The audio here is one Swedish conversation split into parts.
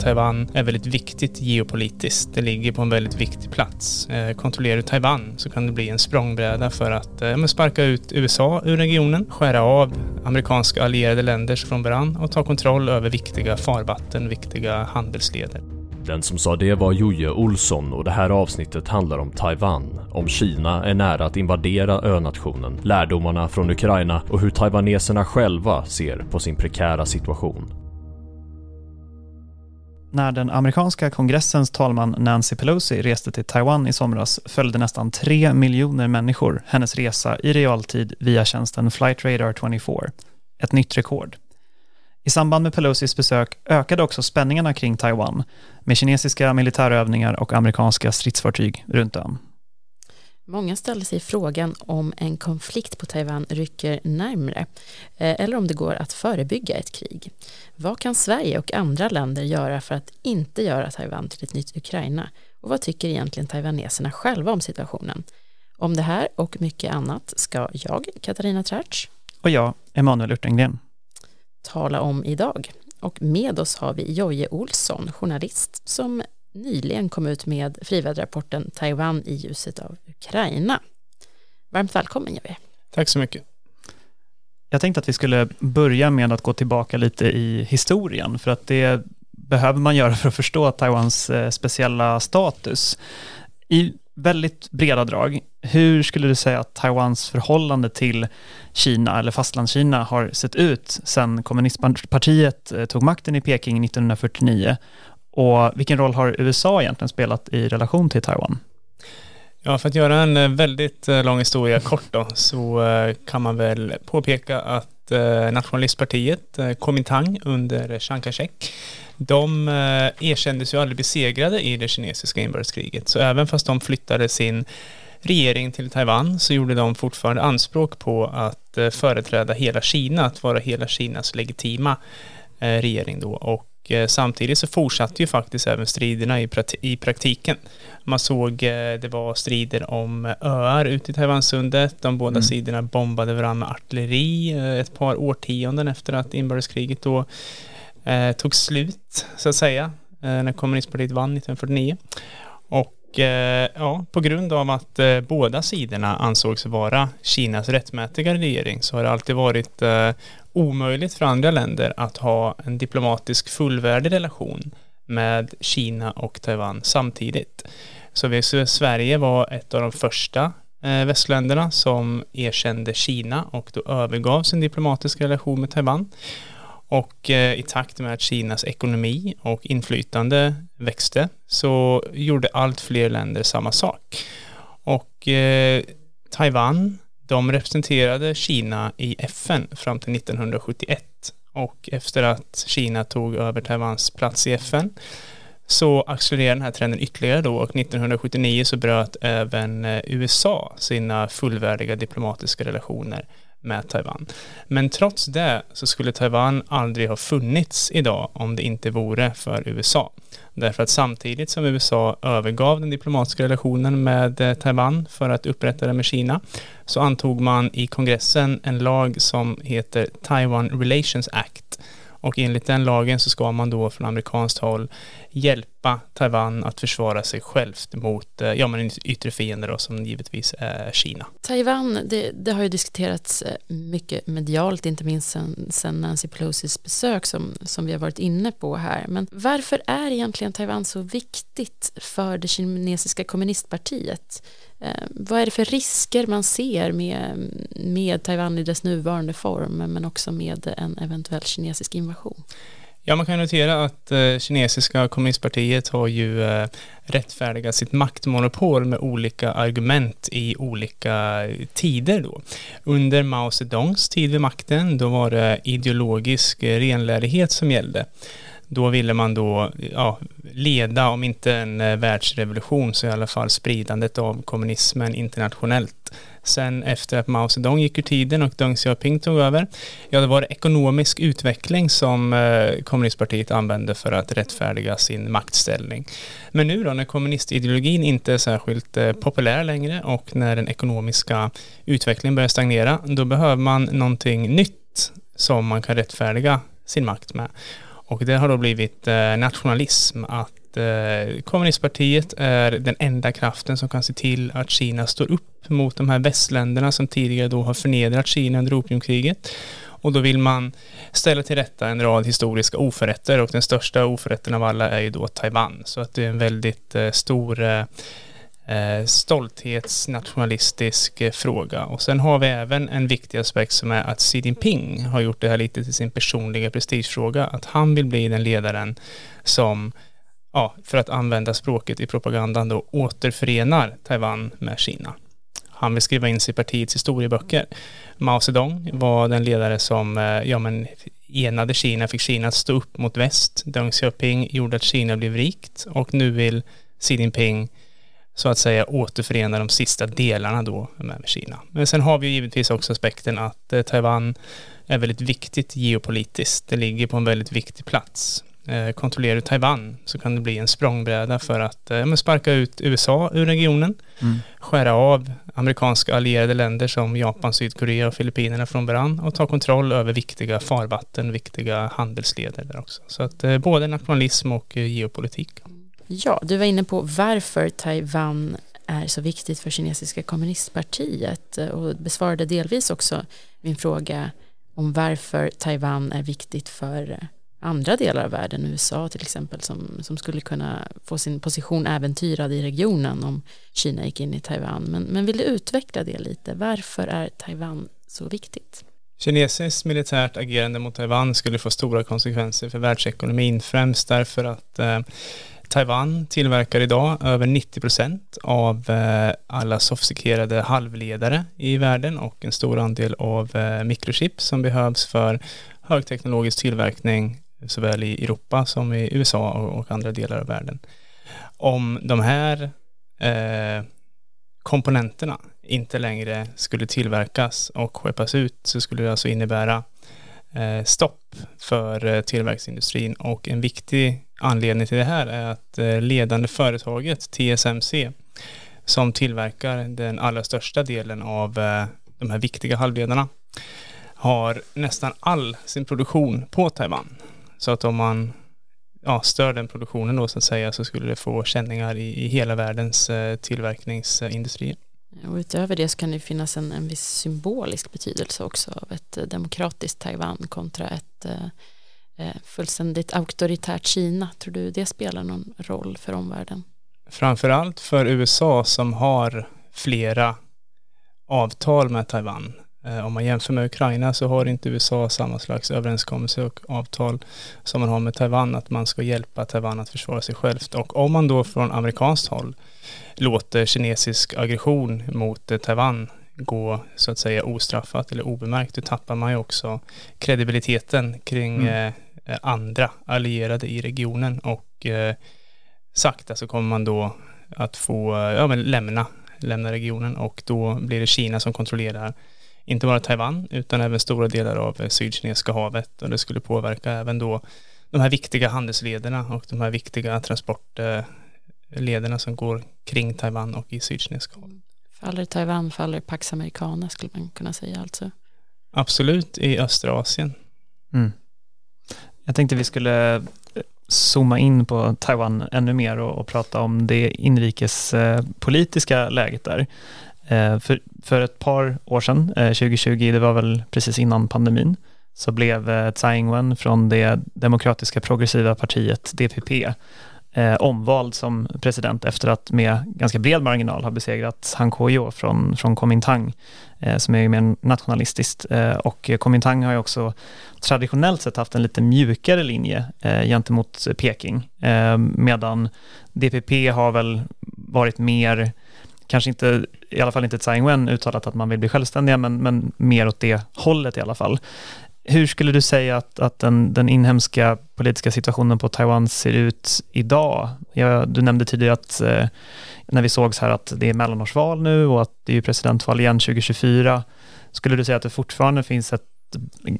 Taiwan är väldigt viktigt geopolitiskt. Det ligger på en väldigt viktig plats. Eh, kontrollerar du Taiwan så kan det bli en språngbräda för att eh, sparka ut USA ur regionen, skära av amerikanska allierade länder från varann och ta kontroll över viktiga farvatten, viktiga handelsleder. Den som sa det var Joje Olsson och det här avsnittet handlar om Taiwan, om Kina är nära att invadera önationen, lärdomarna från Ukraina och hur taiwaneserna själva ser på sin prekära situation. När den amerikanska kongressens talman Nancy Pelosi reste till Taiwan i somras följde nästan tre miljoner människor hennes resa i realtid via tjänsten Flight Radar 24, ett nytt rekord. I samband med Pelosis besök ökade också spänningarna kring Taiwan med kinesiska militärövningar och amerikanska stridsfartyg runt ön. Många ställer sig frågan om en konflikt på Taiwan rycker närmre eh, eller om det går att förebygga ett krig. Vad kan Sverige och andra länder göra för att inte göra Taiwan till ett nytt Ukraina? Och vad tycker egentligen taiwaneserna själva om situationen? Om det här och mycket annat ska jag, Katarina Trärts och jag, Emanuel Urtengren tala om idag. Och med oss har vi Joje Olsson, journalist, som nyligen kom ut med friväderrapporten Taiwan i ljuset av Ukraina. Varmt välkommen Joje. Tack så mycket. Jag tänkte att vi skulle börja med att gå tillbaka lite i historien, för att det behöver man göra för att förstå Taiwans eh, speciella status. I väldigt breda drag, hur skulle du säga att Taiwans förhållande till Kina eller fastlandskina har sett ut sedan kommunistpartiet eh, tog makten i Peking 1949? Och vilken roll har USA egentligen spelat i relation till Taiwan? Ja, för att göra en eh, väldigt eh, lång historia kort då, så kan man väl påpeka att nationalistpartiet, Kuomintang under Chiang Kai-shek, de erkändes ju aldrig besegrade i det kinesiska inbördeskriget. Så även fast de flyttade sin regering till Taiwan så gjorde de fortfarande anspråk på att eh, företräda hela Kina, att vara hela Kinas legitima eh, regering då. Och eh, samtidigt så fortsatte ju faktiskt även striderna i, praktiken. Man såg det var strider om öar ute i Taiwansundet. De båda mm. sidorna bombade varandra med artilleri ett par årtionden efter att inbördeskriget då tog slut, så att säga, när kommunistpartiet vann 1949. Och eh, ja, på grund av att eh, båda sidorna ansågs vara Kinas rättmätiga regering så har det alltid varit eh, omöjligt för andra länder att ha en diplomatisk fullvärdig relation med Kina och Taiwan samtidigt. Så vi, Sverige var ett av de första eh, västländerna som erkände Kina och då övergav sin diplomatiska relation med Taiwan. Och eh, i takt med att Kinas ekonomi och inflytande växte så gjorde allt fler länder samma sak. Och eh, Taiwan, de representerade Kina i FN fram till 1971 och efter att Kina tog över Taiwans plats i FN så accelererade den här trenden ytterligare då. Och 1979 så bröt även eh, USA sina fullvärdiga diplomatiska relationer med Taiwan. Men trots det så skulle Taiwan aldrig ha funnits idag om det inte vore för USA. Därför att samtidigt som USA övergav den diplomatiska relationen med eh, Taiwan för att upprätta den med Kina så antog man i kongressen en lag som heter Taiwan Relations Act och enligt den lagen så ska man då från amerikanskt håll hjälpa Taiwan att försvara sig självt mot eh, ja, men yttre fiender då, som givetvis är Kina. Taiwan, det, det, har ju diskuterats eh, mycket medialt, inte minst sen, sen Nancy Pelosis besök som, som vi har varit inne på här. Men varför är egentligen Taiwan så viktigt för det kinesiska kommunistpartiet? Eh, vad är det för risker man ser med, med Taiwan i dess nuvarande form men också med en eventuell kinesisk invasion? Ja, man kan notera att eh, kinesiska kommunistpartiet har ju eh, rättfärdigat sitt maktmonopol med olika argument i olika eh, tider då. Under Mao Zedongs tid vid makten, då var det ideologisk renlärighet som gällde. Då ville man då ja, leda, om inte en eh, världsrevolution, så i alla fall spridandet av kommunismen internationellt. Sen efter att Mao Zedong gick ur tiden och Deng Xiaoping tog över, ja det var ekonomisk utveckling som eh, kommunistpartiet använde för att rättfärdiga sin maktställning. Men nu då när kommunistideologin inte är särskilt eh, populär längre och när den ekonomiska utvecklingen börjar stagnera, då behöver man någonting nytt som man kan rättfärdiga sin makt med. Och det har då blivit eh, nationalism att kommunistpartiet är den enda kraften som kan se till att Kina står upp mot de här västländerna som tidigare då har förnedrat Kina under opiumkriget. Och då vill man ställa till rätta en rad historiska oförrätter och den största oförrätten av alla är ju då Taiwan. Så att det är en väldigt eh, stor eh, eh, stolthetsnationalistisk eh, fråga. Och sen har vi även en viktig aspekt som är att Xi Jinping har gjort det här lite till sin personliga prestigefråga. Att han vill bli den ledaren som ja, för att använda språket i propagandan då återförenar Taiwan med Kina. Han vill skriva in sig i partiets historieböcker. Mao Zedong var den ledare som eh, ja, men, enade Kina, fick Kina att stå upp mot väst. Deng Xiaoping gjorde att Kina blev rikt och nu vill Xi Jinping så att säga återförena de sista delarna då med Kina. Men sen har vi givetvis också aspekten att eh, Taiwan är väldigt viktigt geopolitiskt. Det ligger på en väldigt viktig plats. Eh, kontrollerar du Taiwan så kan det bli en språngbräda för att eh, sparka ut USA ur regionen, mm. skära av amerikanska allierade länder som Japan, Sydkorea och Filippinerna från varann och ta kontroll över viktiga farvatten, viktiga handelsleder där också. Så att eh, både nationalism och geopolitik. Ja, du var inne på varför Taiwan är så viktigt för kinesiska kommunistpartiet och besvarade delvis också min fråga om varför Taiwan är viktigt för andra delar av världen, USA till exempel, som, som skulle kunna få sin position äventyrad i regionen om Kina gick in i Taiwan. Men, men vill du utveckla det lite? Varför är Taiwan så viktigt? Kinesiskt militärt agerande mot Taiwan skulle få stora konsekvenser för världsekonomin, främst därför att eh, Taiwan tillverkar idag över 90 procent av eh, alla sofistikerade halvledare i världen och en stor andel av eh, mikrochip som behövs för högteknologisk tillverkning såväl i Europa som i USA och, andra delar av världen. Om de här eh, komponenterna inte längre skulle tillverkas och skeppas ut så skulle det alltså innebära eh, stopp för eh, tillverkningsindustrin och en viktig anledning till det här är att eh, ledande företaget TSMC som tillverkar den allra största delen av eh, de här viktiga halvledarna har nästan all sin produktion på Taiwan. Så att om man ja, stör den produktionen då så att säga så skulle det få känningar i, i hela världens eh, tillverkningsindustri. Och utöver det så kan det finnas en, en viss symbolisk betydelse också av ett eh, demokratiskt Taiwan kontra ett eh, eh, fullständigt auktoritärt Kina. Tror du det spelar någon roll för omvärlden? Framförallt för USA som har flera avtal med Taiwan om man jämför med Ukraina så har inte USA samma slags överenskommelse och avtal som man har med Taiwan, att man ska hjälpa Taiwan att försvara sig självt. Och om man då från amerikanskt håll låter kinesisk aggression mot eh, Taiwan gå så att säga ostraffat eller obemärkt, då tappar man ju också kredibiliteten kring mm. eh, andra allierade i regionen och eh, sakta så kommer man då att få ja, men lämna, lämna regionen och då blir det Kina som kontrollerar inte bara Taiwan utan även stora delar av Sydkinesiska havet och det skulle påverka även då de här viktiga handelslederna och de här viktiga transportlederna som går kring Taiwan och i Sydkinesiska havet. Faller Taiwan faller Pax Americana skulle man kunna säga alltså? Absolut, i östra Asien. Mm. Jag tänkte vi skulle eh, zooma in på Taiwan ännu mer och, och prata om det inrikespolitiska läget där. Eh, för, för ett par år sedan, eh, 2020, det var väl precis innan pandemin, så blev eh, Tsai Ing-wen från det demokratiska progressiva partiet DPP eh, omvald som president efter att med ganska bred marginal ha besegrat Han Kuo från, från Kuomintang, eh, som är mer nationalistiskt. Eh, och Kuomintang har ju också traditionellt sett haft en lite mjukare linje eh, gentemot Peking, medan DPP har väl varit mer kanske inte, i alla fall inte Tsai Ing-wen uttalat att man vill bli självständiga, men, men mer åt det hållet i alla fall. Hur skulle du säga att, att den, den inhemska politiska situationen på Taiwan ser ut idag? Jag, du nämnde tidigare att eh, när vi sågs här att det är mellanårsval nu och att det är presidentval igen 2024. Skulle du säga att det fortfarande finns ett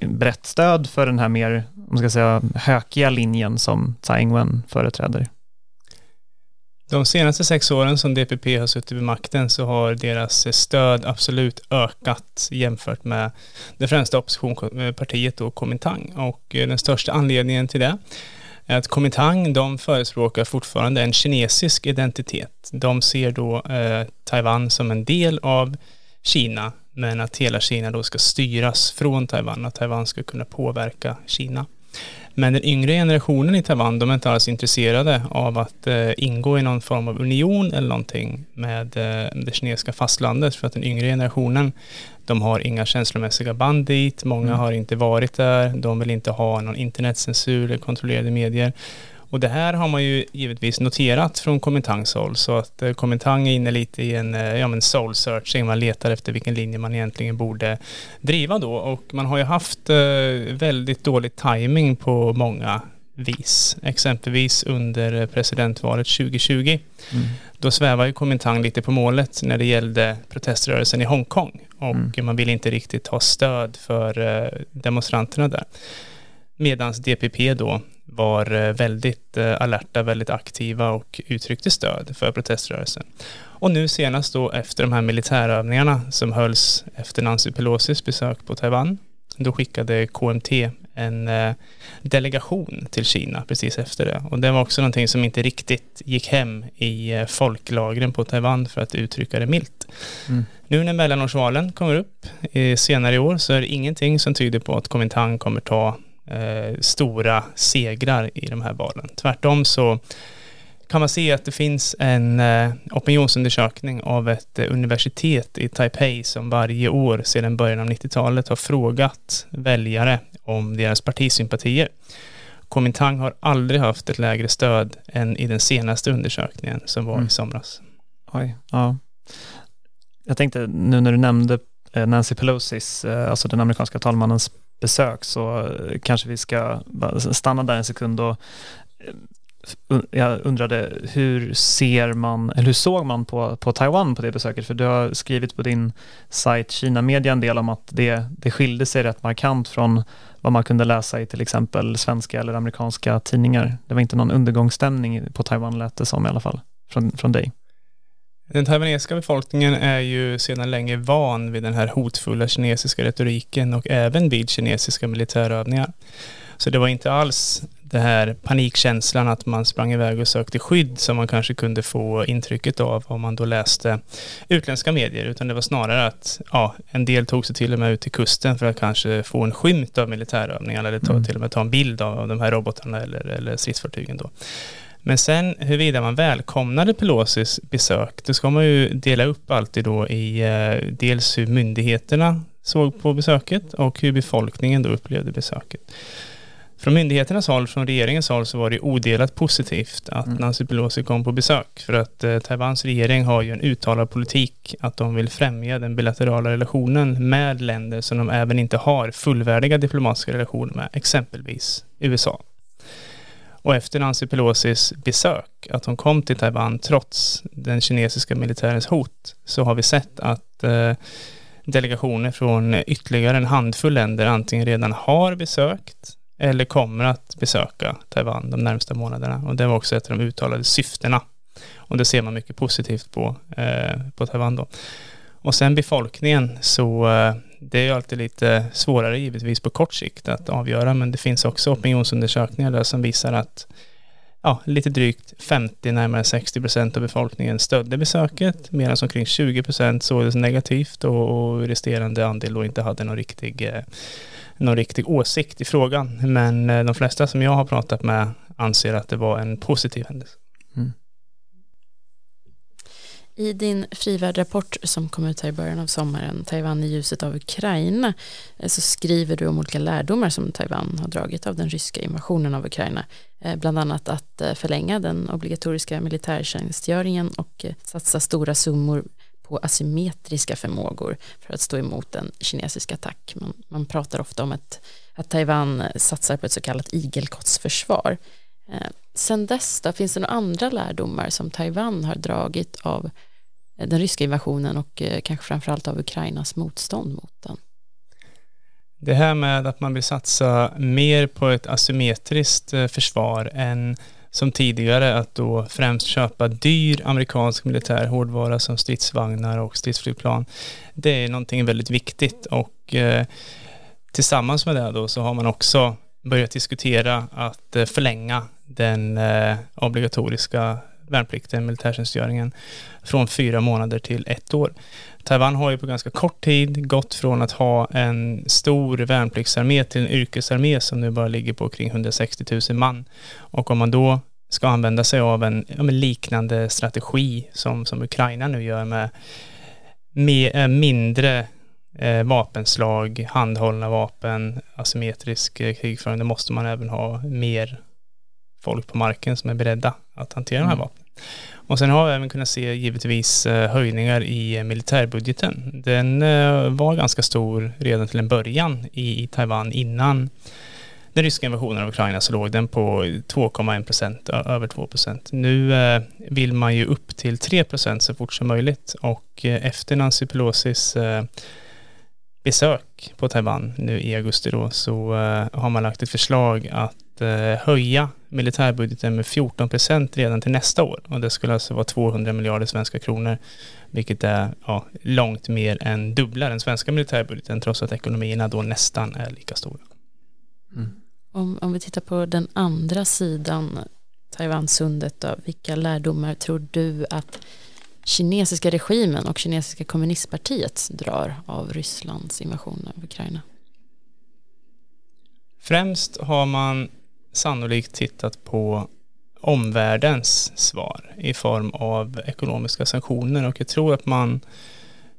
brett stöd för den här mer, om man ska säga, hökiga linjen som Tsai Ing-wen företräder? De senaste sex åren som DPP har suttit vid makten så har deras stöd absolut ökat jämfört med det främsta oppositionspartiet då, Komintang. Och eh, den största anledningen till det är att Komintang, de förespråkar fortfarande en kinesisk identitet. De ser då eh, Taiwan som en del av Kina, men att hela Kina då ska styras från Taiwan, att Taiwan ska kunna påverka Kina. Men den yngre generationen i Taiwan, de är inte alls intresserade av att eh, ingå i någon form av union eller någonting med eh, det kinesiska fastlandet för att den yngre generationen, de har inga känslomässiga band dit, många mm. har inte varit där, de vill inte ha någon internetcensur eller kontrollerade medier. Och det här har man ju givetvis noterat från Komintangs håll så att eh, Komintang är inne lite i en eh, ja, men soul searching, man letar efter vilken linje man egentligen borde driva då och man har ju haft eh, väldigt dålig timing på många vis. Exempelvis under presidentvalet 2020. Mm. Då svävar ju Komintang lite på målet när det gällde proteströrelsen i Hongkong och mm. man vill inte riktigt ha stöd för demonstranterna där. Medan DPP då var eh, väldigt eh, alerta, väldigt aktiva och uttryckte stöd för proteströrelsen. Och nu senast då efter de här militärövningarna som hölls efter Nancy Pelosis besök på Taiwan, då skickade KMT en eh, delegation till Kina precis efter det. Och det var också någonting som inte riktigt gick hem i folklagren på Taiwan för att uttrycka det milt. Mm. Nu när mellanårsvalen kommer upp senare i år så är det ingenting som tyder på att Kuomintang kommer ta eh, stora segrar i de här valen. Tvärtom så kan man se att det finns en eh, opinionsundersökning av ett eh, universitet i Taipei som varje år sedan början av 90-talet har frågat väljare om deras partisympatier. Kuomintang har aldrig haft ett lägre stöd än i den senaste undersökningen som var mm. i somras. Oj, ja. Jag tänkte nu när du nämnde eh, Nancy Pelosis, eh, alltså den amerikanska talmannens besök så eh, kanske vi ska stanna där en sekund och eh, jag undrade hur ser man, eller hur såg man på, på Taiwan på det besöket? För du har skrivit på din sajt Kina Media en del om att det, det skilde sig rätt markant från vad man kunde läsa i till exempel svenska eller amerikanska tidningar. Det var inte någon undergångsstämning på Taiwan lät det som i alla fall, från, från dig. Den taiwanesiska befolkningen är ju sedan länge van vid den här hotfulla kinesiska retoriken och även vid kinesiska militärövningar. Så det var inte alls det här panikkänslan att man sprang iväg och sökte skydd som man kanske kunde få intrycket av om man då läste utländska medier, utan det var snarare att ja, en del tog sig till och med ut till kusten för att kanske få en skymt av militärövningar eller ta, mm. till och med ta en bild av, av de här robotarna eller, eller stridsfartygen då. Men sen huruvida man välkomnade Pelosis besök, då ska man ju dela upp alltid då i eh, dels hur myndigheterna såg på besöket och hur befolkningen då upplevde besöket. Från myndigheternas håll, från regeringens håll, så var det odelat positivt att mm. Nancy Pelosi kom på besök. För att eh, Taiwans regering har ju en uttalad politik att de vill främja den bilaterala relationen med länder som de även inte har fullvärdiga diplomatiska relationer med, exempelvis USA. Och efter Nancy Pelosis besök, att hon kom till Taiwan trots den kinesiska militärens hot, så har vi sett att eh, delegationer från ytterligare en handfull länder antingen redan har besökt eller kommer att besöka Taiwan de närmsta månaderna. Och det var också ett av de uttalade syftena. Och det ser man mycket positivt på, eh, på Taiwan då. Och sen befolkningen så eh, det är ju alltid lite svårare givetvis på kort sikt att avgöra, men det finns också opinionsundersökningar där som visar att ja, lite drygt 50, närmare 60 procent av befolkningen stödde besöket, medan omkring 20 procent såg det som negativt och, och resterande andel då inte hade någon riktig, eh, någon riktig åsikt i frågan. Men eh, de flesta som jag har pratat med anser att det var en positiv händelse. Mm. I din frivärdrapport som kom ut här i början av sommaren, Taiwan i ljuset av Ukraina, eh, så skriver du om olika lärdomar som Taiwan har dragit av den ryska invasionen av Ukraina. Eh, bland annat att eh, förlänga den obligatoriska militärtjänstgöringen och satsa stora summor på asymmetriska förmågor för att stå emot en kinesisk attack. Man, man pratar ofta om ett, att Taiwan satsar på ett så kallat igelkottsförsvar. Sen dess då, finns det några andra lärdomar som Taiwan har dragit av den ryska invasionen och eh, kanske framförallt av Ukrainas motstånd mot den. Det här med att man vill satsa mer på ett asymmetriskt eh, försvar än som tidigare att då främst köpa dyr amerikansk militär hårdvara som stridsvagnar och stridsflygplan. Det är någonting väldigt viktigt och eh, tillsammans med det då så har man också börjat diskutera att eh, förlänga den eh, obligatoriska värnplikten, militärtjänstgöringen, från fyra månader till ett år. Taiwan har ju på ganska kort tid gått från att ha en stor värnpliktsarmé till en yrkesarmé som nu bara ligger på kring 160 000 man. Och om man då ska använda sig av en en liknande strategi som, som Ukraina nu gör med, med eh, mindre eh, vapenslag, handhållna vapen, asymmetrisk eh, krigföring, då måste man även ha mer folk på marken som är beredda att hantera mm. de här mm. vapnen. Och sen har vi även kunnat se givetvis eh, höjningar i militärbudgeten. Den eh, var ganska stor redan till en början i Taiwan innan den ryska invasionen av Ukraina så låg den på 2,1 procent, över 2 procent. Nu eh, vill man ju upp till 3 procent så fort som möjligt och efter Nancy Pelosis besök på Taiwan nu i augusti då så har man lagt ett förslag att Eh, höja militärbudgeten med 14 procent redan till nästa år. Och det skulle alltså vara 200 miljarder svenska kronor, vilket är ja, långt mer än dubbla den svenska militärbudgeten, trots att ekonomierna då nästan är lika stora. Mm. Om, om vi tittar på den andra sidan, Taiwansundet, då, vilka lärdomar tror du att kinesiska regimen och kinesiska kommunistpartiet drar av Rysslands invasion av Ukraina? Främst har man sannolikt tittat på omvärldens svar i form av ekonomiska sanktioner och jag tror att man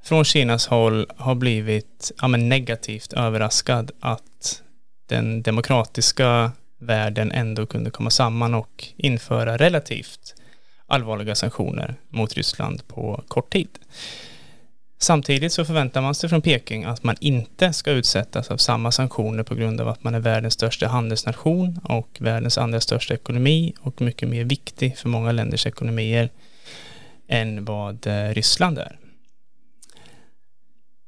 från Kinas håll har blivit ja, negativt överraskad att den demokratiska världen ändå kunde komma samman och införa relativt allvarliga sanktioner mot Ryssland på kort tid. Samtidigt så förväntar man sig från Peking att man inte ska utsättas av samma sanktioner på grund av att man är världens största handelsnation och världens andra största ekonomi och mycket mer viktig för många länders ekonomier än vad eh, Ryssland är.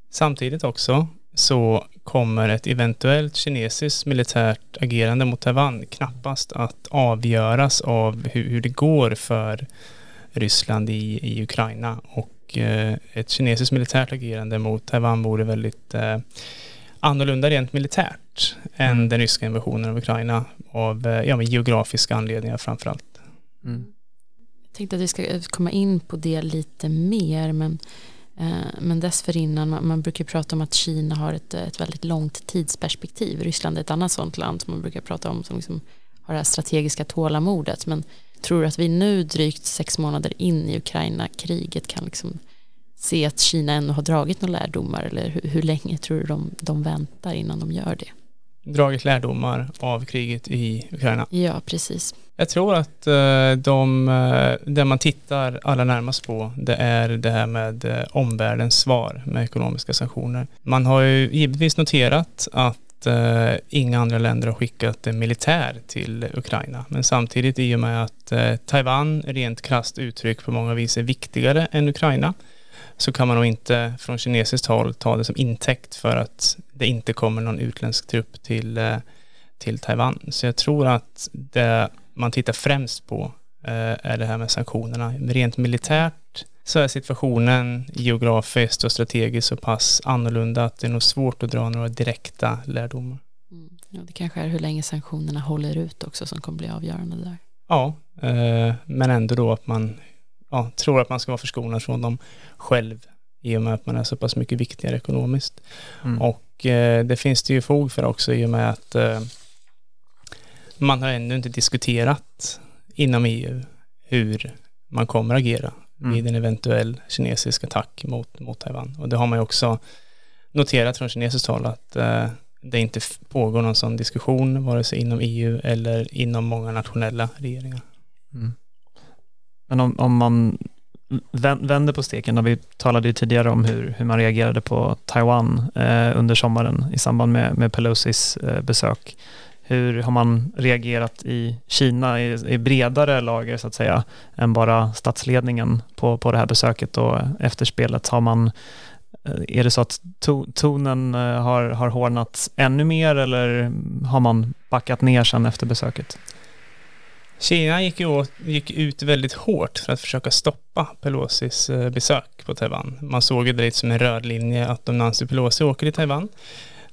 Samtidigt också så kommer ett eventuellt kinesiskt militärt agerande mot Taiwan knappast att avgöras av hur, hur det går för Ryssland i, i Ukraina och Eh, ett kinesiskt militärt agerande mot Taiwan vore väldigt eh, annorlunda rent militärt än mm. den ryska invasionen av Ukraina av eh, ja, geografiska anledningar framförallt. Mm. Jag tänkte att vi ska komma in på det lite mer men, eh, men dessförinnan man, man brukar prata om att Kina har ett, ett väldigt långt tidsperspektiv. Ryssland är ett annat sånt land som man brukar prata om som liksom har det här strategiska tålamodet men Tror du att vi nu drygt sex månader in i Ukraina-kriget kan liksom se att Kina ännu har dragit några lärdomar eller hur, hur länge tror du de, de väntar innan de gör det? Dragit lärdomar av kriget i Ukraina? Ja, precis. Jag tror att eh, de, eh, det man tittar allra närmast på det är det här med eh, omvärldens svar med ekonomiska sanktioner. Man har ju givetvis noterat att eh, inga andra länder har skickat militär till Ukraina. Men samtidigt i och med att eh, Taiwan rent krasst uttryck på många vis är viktigare än Ukraina så kan man nog inte från kinesiskt håll ta det som intäkt för att det inte kommer någon utländsk trupp till, eh, till Taiwan. Så jag tror att det man tittar främst på eh, är det här med sanktionerna. Rent militärt så är situationen geografiskt och strategiskt så pass annorlunda att det är nog svårt att dra några direkta lärdomar. Mm. Ja, det kanske är hur länge sanktionerna håller ut också som kommer bli avgörande där. Ja, eh, men ändå då att man ja, tror att man ska vara förskonad från dem själv i och med att man är så pass mycket viktigare ekonomiskt. Mm. Och eh, det finns det ju fog för också i och med att eh, man har ännu inte diskuterat inom EU hur man kommer agera mm. vid en eventuell kinesisk attack mot, mot Taiwan. Och det har man ju också noterat från kinesiskt håll att eh, det inte pågår någon sån diskussion vare sig inom EU eller inom många nationella regeringar. Mm. Men om, om man vänder på steken, och vi talade ju tidigare om hur, hur man reagerade på Taiwan eh, under sommaren i samband med, med Pelosis eh, besök. Hur har man reagerat i Kina i, i, bredare lager så att säga än bara statsledningen på, på det här besöket och efterspelet? Har man, eh, är det så att to, tonen eh, har, har hårdnat ännu mer eller har man backat ner sen efter besöket? Kina gick, åt, gick ut väldigt hårt för att försöka stoppa Pelosis eh, besök på Taiwan. Man såg ju direkt som en röd linje att om Nancy Pelosi åker till Taiwan,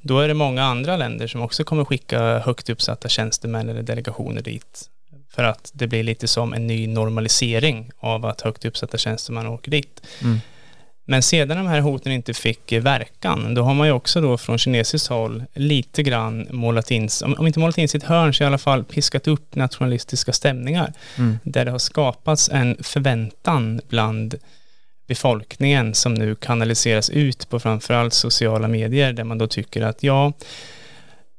då är det många andra länder som också kommer skicka högt uppsatta tjänstemän eller delegationer dit. För att det blir lite som en ny normalisering av att högt uppsatta tjänstemän åker dit. Mm. Men sedan de här hoten inte fick verkan, då har man ju också då från kinesiskt håll lite grann målat in, om inte målat in sitt hörn, så i alla fall piskat upp nationalistiska stämningar. Mm. Där det har skapats en förväntan bland befolkningen som nu kanaliseras ut på framförallt sociala medier, där man då tycker att ja,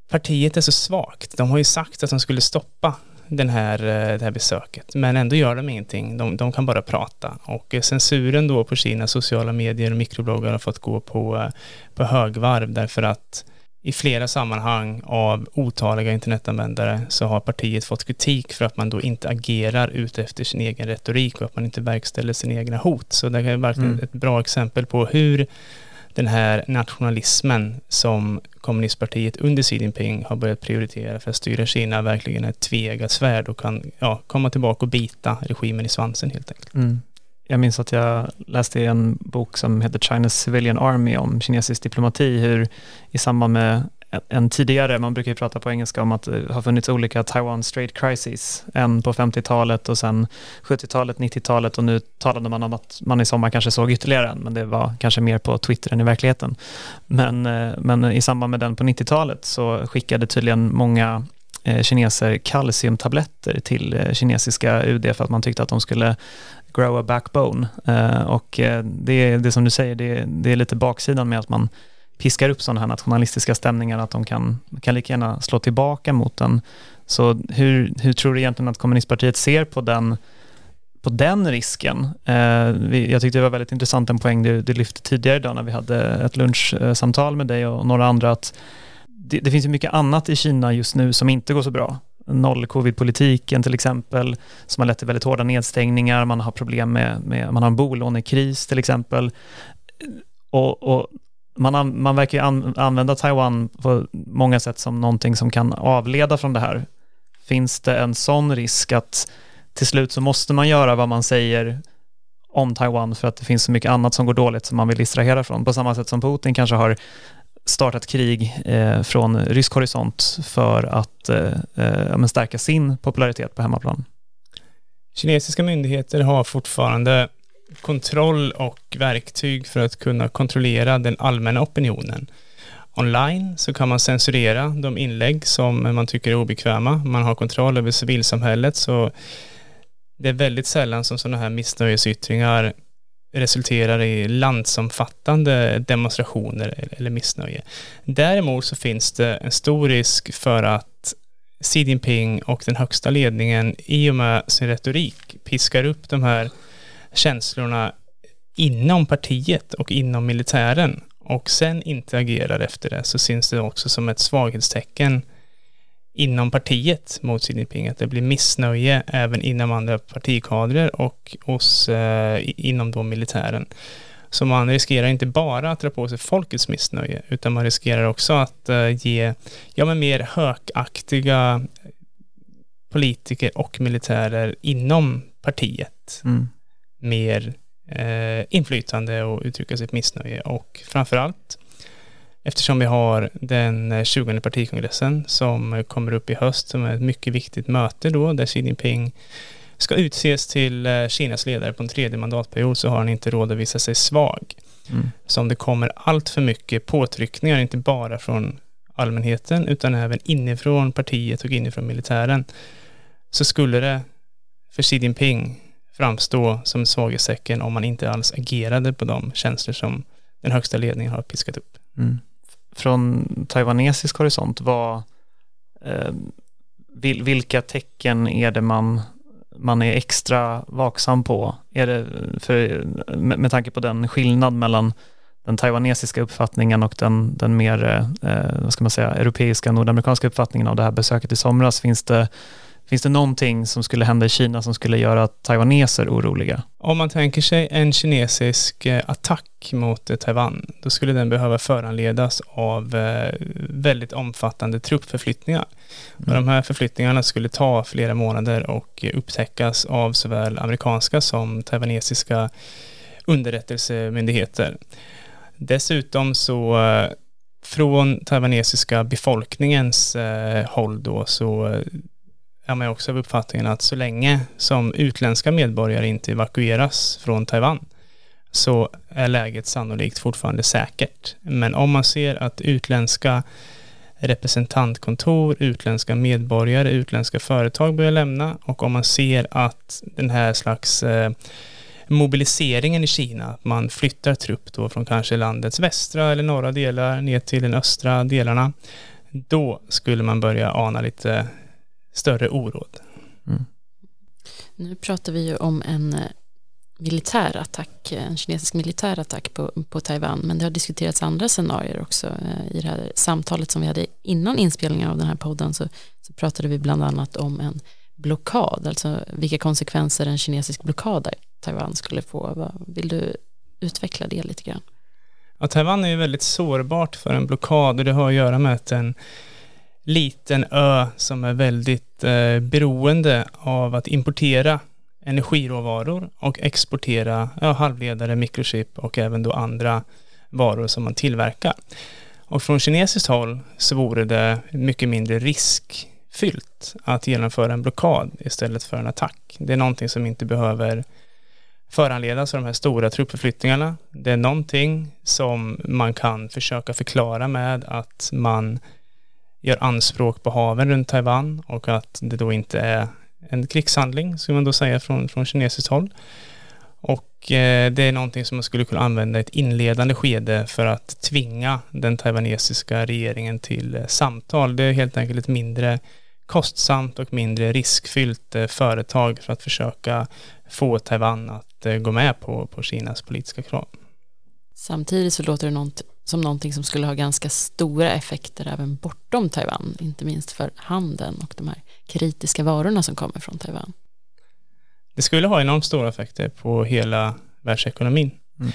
partiet är så svagt. De har ju sagt att de skulle stoppa den här, eh, det här besöket. Men ändå gör de ingenting. De, de kan bara prata. Och eh, censuren då på Kinas sociala medier och mikrobloggar har fått gå på, eh, på högvarv därför att i flera sammanhang av otaliga internetanvändare så har partiet fått kritik för att man då inte agerar ut efter sin egen retorik och att man inte verkställer sina egna hot. Så det är verkligen mm. ett bra exempel på hur den här nationalismen som kommunistpartiet under Xi Jinping har börjat prioritera för att styra Kina verkligen är ett svärd och kan ja, komma tillbaka och bita regimen i svansen helt enkelt. Mm. Jag minns att jag läste i en bok som heter China's Civilian Army om kinesisk diplomati, hur i samband med en tidigare, man brukar ju prata på engelska om att det har funnits olika Taiwan Strait Crisis, en på 50-talet och sen 70-talet, 90-talet och nu talade man om att man i sommar kanske såg ytterligare en, men det var kanske mer på Twitter än i verkligheten. Men, eh, men i samband med den på 90-talet så skickade tydligen många eh, kineser kalciumtabletter till eh, kinesiska UD för att man tyckte att de skulle grow a backbone. Eh, och eh, det är det som du säger, det är, det är lite baksidan med att man piskar upp sådana här nationalistiska stämningar att de kan, kan lika gärna slå tillbaka mot den. Så hur, hur tror du egentligen att kommunistpartiet ser på den, på den risken? Eh, jag tyckte det var väldigt intressant en poäng du, du lyfte tidigare idag när vi hade ett lunchsamtal med dig och några andra att det, det finns ju mycket annat i Kina just nu som inte går så bra noll-covid-politiken till exempel, som har lett till väldigt hårda nedstängningar, man har problem med, med man har en bolånekris till exempel. Och, och man, man verkar an, använda Taiwan på många sätt som någonting som kan avleda från det här. Finns det en sån risk att till slut så måste man göra vad man säger om Taiwan för att det finns så mycket annat som går dåligt som man vill distrahera från. På samma sätt som Putin kanske har startat krig eh, från rysk horisont för att eh, eh, stärka sin popularitet på hemmaplan. Kinesiska myndigheter har fortfarande kontroll och verktyg för att kunna kontrollera den allmänna opinionen. Online så kan man censurera de inlägg som man tycker är obekväma. Man har kontroll över civilsamhället så det är väldigt sällan som sådana här missnöjesyttringar resulterar i landsomfattande demonstrationer eller missnöje. Däremot så finns det en stor risk för att Xi Jinping och den högsta ledningen i och med sin retorik piskar upp de här känslorna inom partiet och inom militären och sen inte agerar efter det så syns det också som ett svaghetstecken inom partiet mot Xi Jinping, att det blir missnöje även inom andra partikadrer och hos, eh, inom då militären. Så man riskerar inte bara att dra på sig folkets missnöje, utan man riskerar också att eh, ge, ja men mer hökaktiga politiker och militärer inom partiet. Mm mer eh, inflytande och uttrycka sitt missnöje och framförallt eftersom vi har den 20 partikongressen som kommer upp i höst som är ett mycket viktigt möte då där Xi Jinping ska utses till eh, Kinas ledare på en tredje mandatperiod så har han inte råd att visa sig svag. Mm. Så om det kommer allt för mycket påtryckningar, inte bara från allmänheten utan även inifrån partiet och inifrån militären så skulle det för Xi Jinping framstå som svaghetstecken om man inte alls agerade på de känslor som den högsta ledningen har piskat upp. Mm. Från taiwanesisk horisont, vad, eh, vil, vilka tecken är det man, man är extra vaksam på? Är det för, med, med tanke på den skillnad mellan den taiwanesiska uppfattningen och den, den mer, eh, vad ska man säga, europeiska, nordamerikanska uppfattningen av det här besöket i somras, finns det Finns det någonting som skulle hända i Kina som skulle göra taiwaneser oroliga? Om man tänker sig en kinesisk eh, attack mot eh, Taiwan, då skulle den behöva föranledas av eh, väldigt omfattande truppförflyttningar. Mm. Och de här förflyttningarna skulle ta flera månader och upptäckas av såväl amerikanska som taiwanesiska underrättelsemyndigheter. Dessutom så från taiwanesiska befolkningens håll då så är man också av uppfattningen att så länge som utländska medborgare inte evakueras från Taiwan så är läget sannolikt fortfarande säkert. Men om man ser att utländska representantkontor, utländska medborgare, utländska företag börjar lämna och om man ser att den här slags eh, mobiliseringen i Kina, att man flyttar trupp då från kanske landets västra eller norra delar ner till den östra delarna, då skulle man börja ana lite större oråd. Mm. Nu pratar vi ju om en eh, militär attack, en kinesisk militär attack på, på Taiwan, men det har diskuterats andra scenarier också. Eh, I det här samtalet som vi hade innan inspelningen av den här podden så, så pratade vi bland annat om en blockad, alltså vilka konsekvenser en kinesisk blockad av Taiwan skulle få. Vill du utveckla det lite grann? Ja, Taiwan är ju väldigt sårbart för en blockad och det har att göra med att en liten ö som är väldigt eh, beroende av att importera energiråvaror och exportera ja, halvledare, mikrochip och även då andra varor som man tillverkar. Och från kinesiskt håll så vore det mycket mindre riskfyllt att genomföra en blockad istället för en attack. Det är någonting som inte behöver föranledas av de här stora truppförflyttningarna. Det är någonting som man kan försöka förklara med att man gör anspråk på haven runt Taiwan och att det då inte är en krigshandling, skulle man då säga från, från kinesiskt håll. Och eh, det är någonting som man skulle kunna använda i ett inledande skede för att tvinga den taiwanesiska regeringen till eh, samtal. Det är helt enkelt ett mindre kostsamt och mindre riskfyllt eh, företag för att försöka få Taiwan att eh, gå med på, på Kinas politiska krav. Samtidigt så låter det något, som någonting som skulle ha ganska stora effekter även bortom Taiwan, inte minst för handeln och de här kritiska varorna som kommer från Taiwan. Det skulle ha enormt stora effekter på hela världsekonomin. Mm.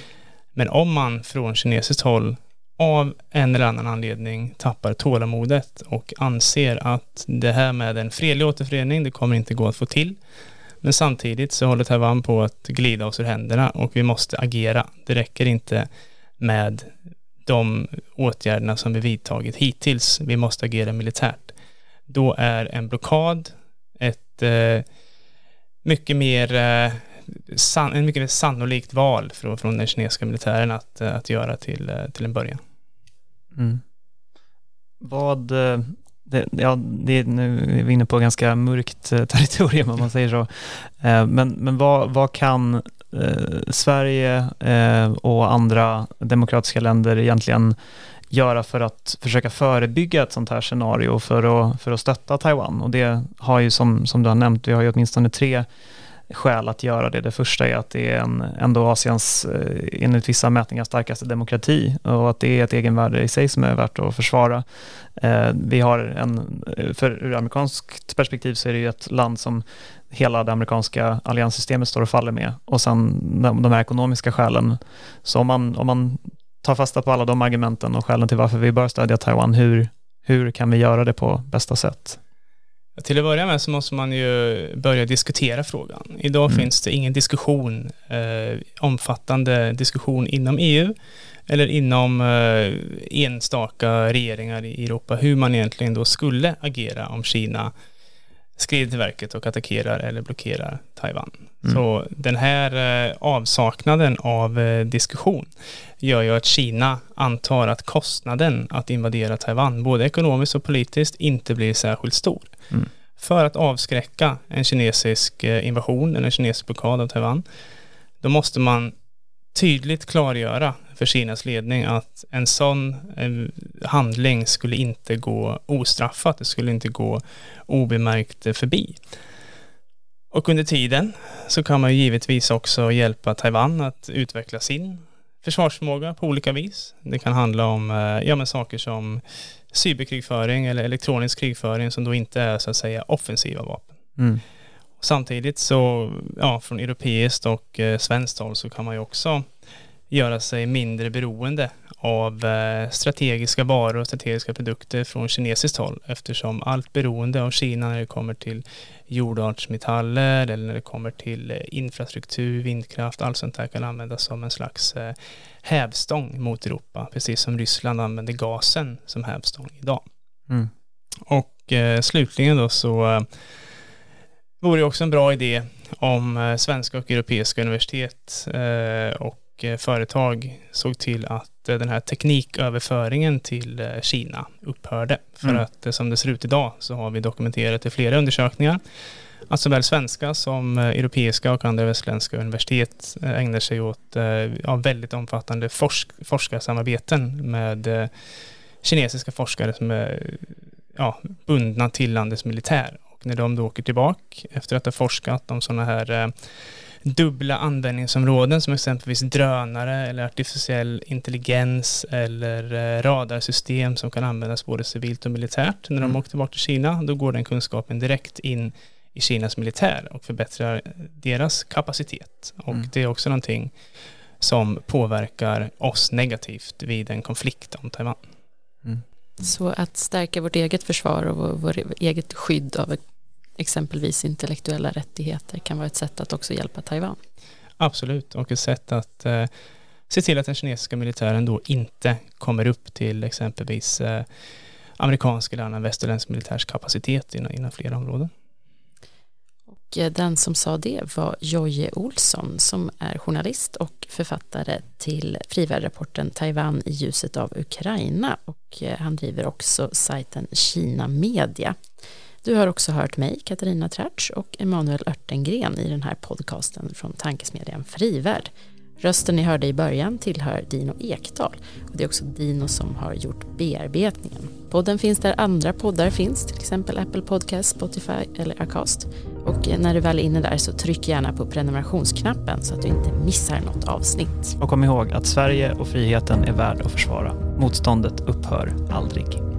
Men om man från kinesiskt håll av en eller annan anledning tappar tålamodet och anser att det här med en fredlig återförening, det kommer inte gå att få till. Men samtidigt så håller Taiwan på att glida oss ur händerna och vi måste agera. Det räcker inte med de åtgärderna som vi vidtagit hittills. Vi måste agera militärt. Då är en blockad ett eh, mycket mer eh, san, en mycket mer sannolikt val från, från den kinesiska militären att, eh, att göra till, eh, till en början. Mm. Vad, eh, det, ja, det, nu är vi inne på ganska mörkt territorium om man säger så. Men, men vad, vad kan Eh, Sverige eh, och andra demokratiska länder egentligen göra för att försöka förebygga ett sånt här scenario för att, för att stötta Taiwan? Och det har ju som, som du har nämnt, vi har ju åtminstone tre skäl att göra det. Det första är att det är en, ändå Asiens, eh, enligt vissa mätningar, starkaste demokrati och att det är ett egenvärde i sig som är värt att försvara. Eh, vi har en, för ur amerikanskt perspektiv så är det ju ett land som hela det amerikanska allianssystemet står och faller med och sen de, de här ekonomiska skälen. Så om man, om man tar fasta på alla de argumenten och skälen till varför vi bör stödja Taiwan, hur, hur kan vi göra det på bästa sätt? Till att börja med så måste man ju börja diskutera frågan. Idag mm. finns det ingen diskussion, eh, omfattande diskussion inom EU eller inom eh, enstaka regeringar i Europa hur man egentligen då skulle agera om Kina skrider till verket och attackerar eller blockerar Taiwan. Mm. Så den här eh, avsaknaden av eh, diskussion gör ju att Kina antar att kostnaden att invadera Taiwan, både ekonomiskt och politiskt, inte blir särskilt stor. Mm. För att avskräcka en kinesisk eh, invasion eller en kinesisk blockad av Taiwan, då måste man tydligt klargöra för Kinas ledning att en sån handling skulle inte gå ostraffat, det skulle inte gå obemärkt förbi. Och under tiden så kan man ju givetvis också hjälpa Taiwan att utveckla sin försvarsförmåga på olika vis. Det kan handla om eh, ja, men saker som cyberkrigföring eller elektronisk krigföring som då inte är så att säga offensiva vapen. Mm. Samtidigt så, ja, från europeiskt och eh, svenskt håll så kan man ju också göra sig mindre beroende av eh, strategiska varor och strategiska produkter från kinesiskt håll eftersom allt beroende av Kina när det kommer till jordartsmetaller eller när det kommer till eh, infrastruktur, vindkraft, allt sånt där kan användas som en slags eh, hävstång mot Europa, precis som Ryssland använder gasen som hävstång idag. Mm. Och eh, slutligen då så eh, vore det också en bra idé om eh, svenska och europeiska universitet eh, och företag såg till att den här tekniköverföringen till Kina upphörde. För mm. att som det ser ut idag så har vi dokumenterat i flera undersökningar att såväl svenska som europeiska och andra västländska universitet ägnar sig åt ja, väldigt omfattande forsk forskarsamarbeten med kinesiska forskare som är ja, bundna till landets militär. Och när de då åker tillbaka efter att ha forskat om sådana här eh, dubbla användningsområden som exempelvis drönare eller artificiell intelligens eller eh, radarsystem som kan användas både civilt och militärt. När de mm. åker tillbaka till Kina, då går den kunskapen direkt in i Kinas militär och förbättrar deras kapacitet. Och mm. det är också någonting som påverkar oss negativt vid en konflikt om Taiwan. Mm. Så att stärka vårt eget försvar och vårt eget skydd av exempelvis intellektuella rättigheter kan vara ett sätt att också hjälpa Taiwan. Absolut, och ett sätt att eh, se till att den kinesiska militären då inte kommer upp till exempelvis eh, amerikansk eller annan västerländsk militärs kapacitet inom, inom flera områden. Eh, den som sa det var Jojje Olsson som är journalist och författare till frivärdrapporten Taiwan i ljuset av Ukraina och eh, han driver också sajten Kina Media. Du har också hört mig, Katarina Tratsch och Emanuel Örtengren i den här podcasten från tankesmedjan Frivärd. Rösten ni hörde i början tillhör Dino Ekdal och det är också Dino som har gjort bearbetningen. Podden finns där andra poddar finns, till exempel Apple Podcast, Spotify eller Acast. Och när du väl är inne där så tryck gärna på prenumerationsknappen så att du inte missar något avsnitt. Och kom ihåg att Sverige och friheten är värd att försvara. Motståndet upphör aldrig.